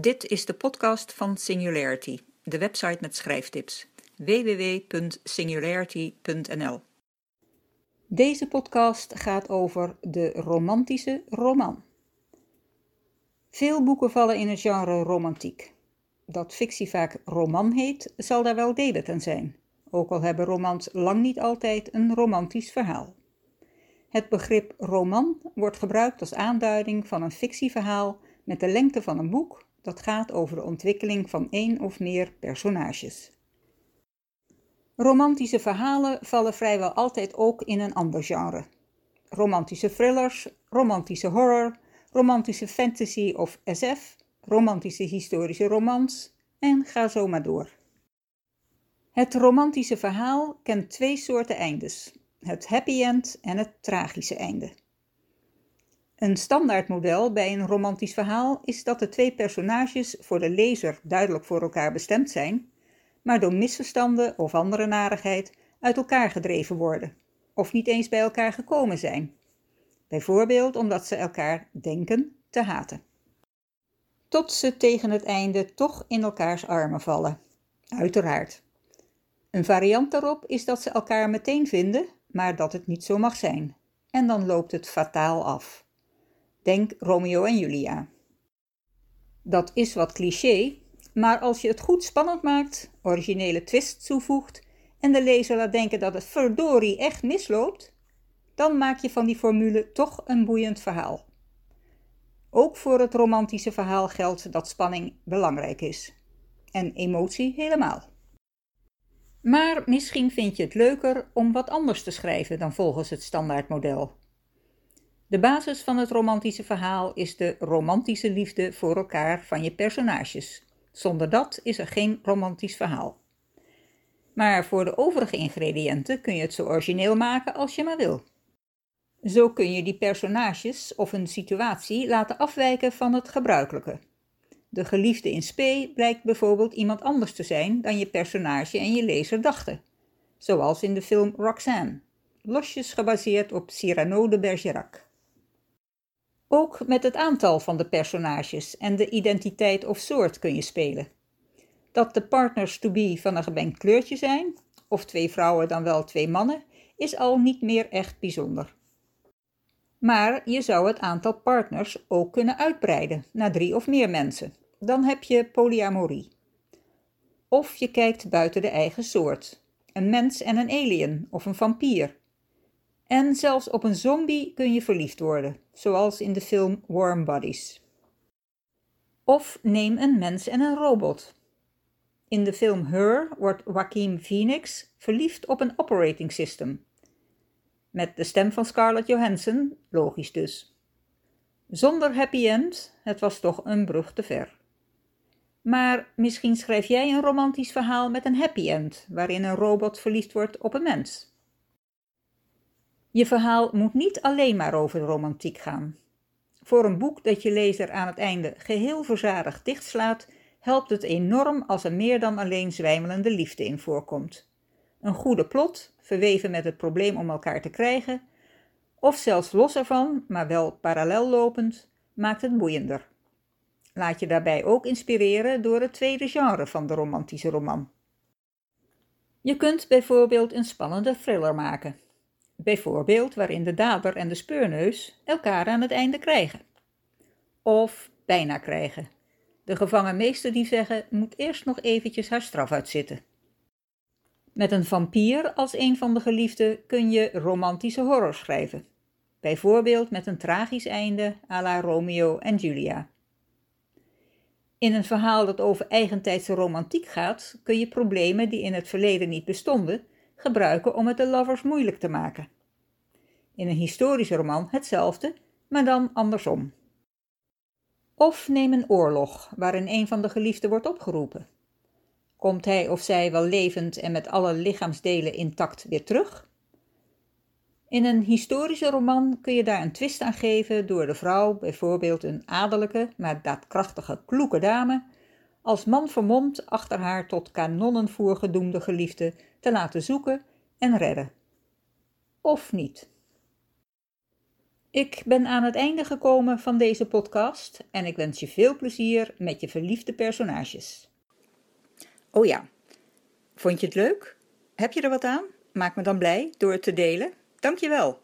Dit is de podcast van Singularity, de website met schrijftips www.singularity.nl. Deze podcast gaat over de romantische roman. Veel boeken vallen in het genre romantiek. Dat fictie vaak roman heet, zal daar wel delen aan zijn, ook al hebben romans lang niet altijd een romantisch verhaal. Het begrip roman wordt gebruikt als aanduiding van een fictieverhaal met de lengte van een boek dat gaat over de ontwikkeling van één of meer personages. Romantische verhalen vallen vrijwel altijd ook in een ander genre. Romantische thrillers, romantische horror, romantische fantasy of SF, romantische historische romans en ga zo maar door. Het romantische verhaal kent twee soorten eindes: het happy end en het tragische einde. Een standaardmodel bij een romantisch verhaal is dat de twee personages voor de lezer duidelijk voor elkaar bestemd zijn, maar door misverstanden of andere narigheid uit elkaar gedreven worden, of niet eens bij elkaar gekomen zijn. Bijvoorbeeld omdat ze elkaar denken te haten. Tot ze tegen het einde toch in elkaars armen vallen. Uiteraard. Een variant daarop is dat ze elkaar meteen vinden, maar dat het niet zo mag zijn. En dan loopt het fataal af. Denk Romeo en Julia. Dat is wat cliché, maar als je het goed spannend maakt, originele twist toevoegt en de lezer laat denken dat het verdorie echt misloopt, dan maak je van die formule toch een boeiend verhaal. Ook voor het romantische verhaal geldt dat spanning belangrijk is. En emotie helemaal. Maar misschien vind je het leuker om wat anders te schrijven dan volgens het standaardmodel. De basis van het romantische verhaal is de romantische liefde voor elkaar van je personages. Zonder dat is er geen romantisch verhaal. Maar voor de overige ingrediënten kun je het zo origineel maken als je maar wil. Zo kun je die personages of een situatie laten afwijken van het gebruikelijke. De geliefde in spe blijkt bijvoorbeeld iemand anders te zijn dan je personage en je lezer dachten, zoals in de film Roxanne, losjes gebaseerd op Cyrano de Bergerac. Ook met het aantal van de personages en de identiteit of soort kun je spelen. Dat de partners to be van een gemengd kleurtje zijn, of twee vrouwen dan wel twee mannen, is al niet meer echt bijzonder. Maar je zou het aantal partners ook kunnen uitbreiden naar drie of meer mensen. Dan heb je polyamorie. Of je kijkt buiten de eigen soort. Een mens en een alien of een vampier. En zelfs op een zombie kun je verliefd worden, zoals in de film Warm Bodies. Of neem een mens en een robot. In de film Her wordt Joaquin Phoenix verliefd op een operating system. Met de stem van Scarlett Johansson, logisch dus. Zonder happy end, het was toch een brug te ver. Maar misschien schrijf jij een romantisch verhaal met een happy end, waarin een robot verliefd wordt op een mens. Je verhaal moet niet alleen maar over de romantiek gaan. Voor een boek dat je lezer aan het einde geheel verzadigd dichtslaat, helpt het enorm als er meer dan alleen zwijmelende liefde in voorkomt. Een goede plot, verweven met het probleem om elkaar te krijgen, of zelfs los ervan, maar wel parallel lopend, maakt het boeiender. Laat je daarbij ook inspireren door het tweede genre van de romantische roman. Je kunt bijvoorbeeld een spannende thriller maken, bijvoorbeeld waarin de dader en de speurneus elkaar aan het einde krijgen. Of bijna krijgen. De gevangen meester die zeggen moet eerst nog eventjes haar straf uitzitten. Met een vampier als een van de geliefden kun je romantische horror schrijven. Bijvoorbeeld met een tragisch einde à la Romeo en Julia. In een verhaal dat over eigentijdse romantiek gaat, kun je problemen die in het verleden niet bestonden, gebruiken om het de lovers moeilijk te maken. In een historische roman hetzelfde, maar dan andersom. Of neem een oorlog waarin een van de geliefden wordt opgeroepen. Komt hij of zij wel levend en met alle lichaamsdelen intact weer terug? In een historische roman kun je daar een twist aan geven door de vrouw, bijvoorbeeld een adellijke, maar daadkrachtige, kloeke dame, als man vermomd achter haar tot kanonnenvoer gedoemde geliefde te laten zoeken en redden. Of niet. Ik ben aan het einde gekomen van deze podcast en ik wens je veel plezier met je verliefde personages. Oh ja, vond je het leuk? Heb je er wat aan? Maak me dan blij door het te delen. Dankjewel.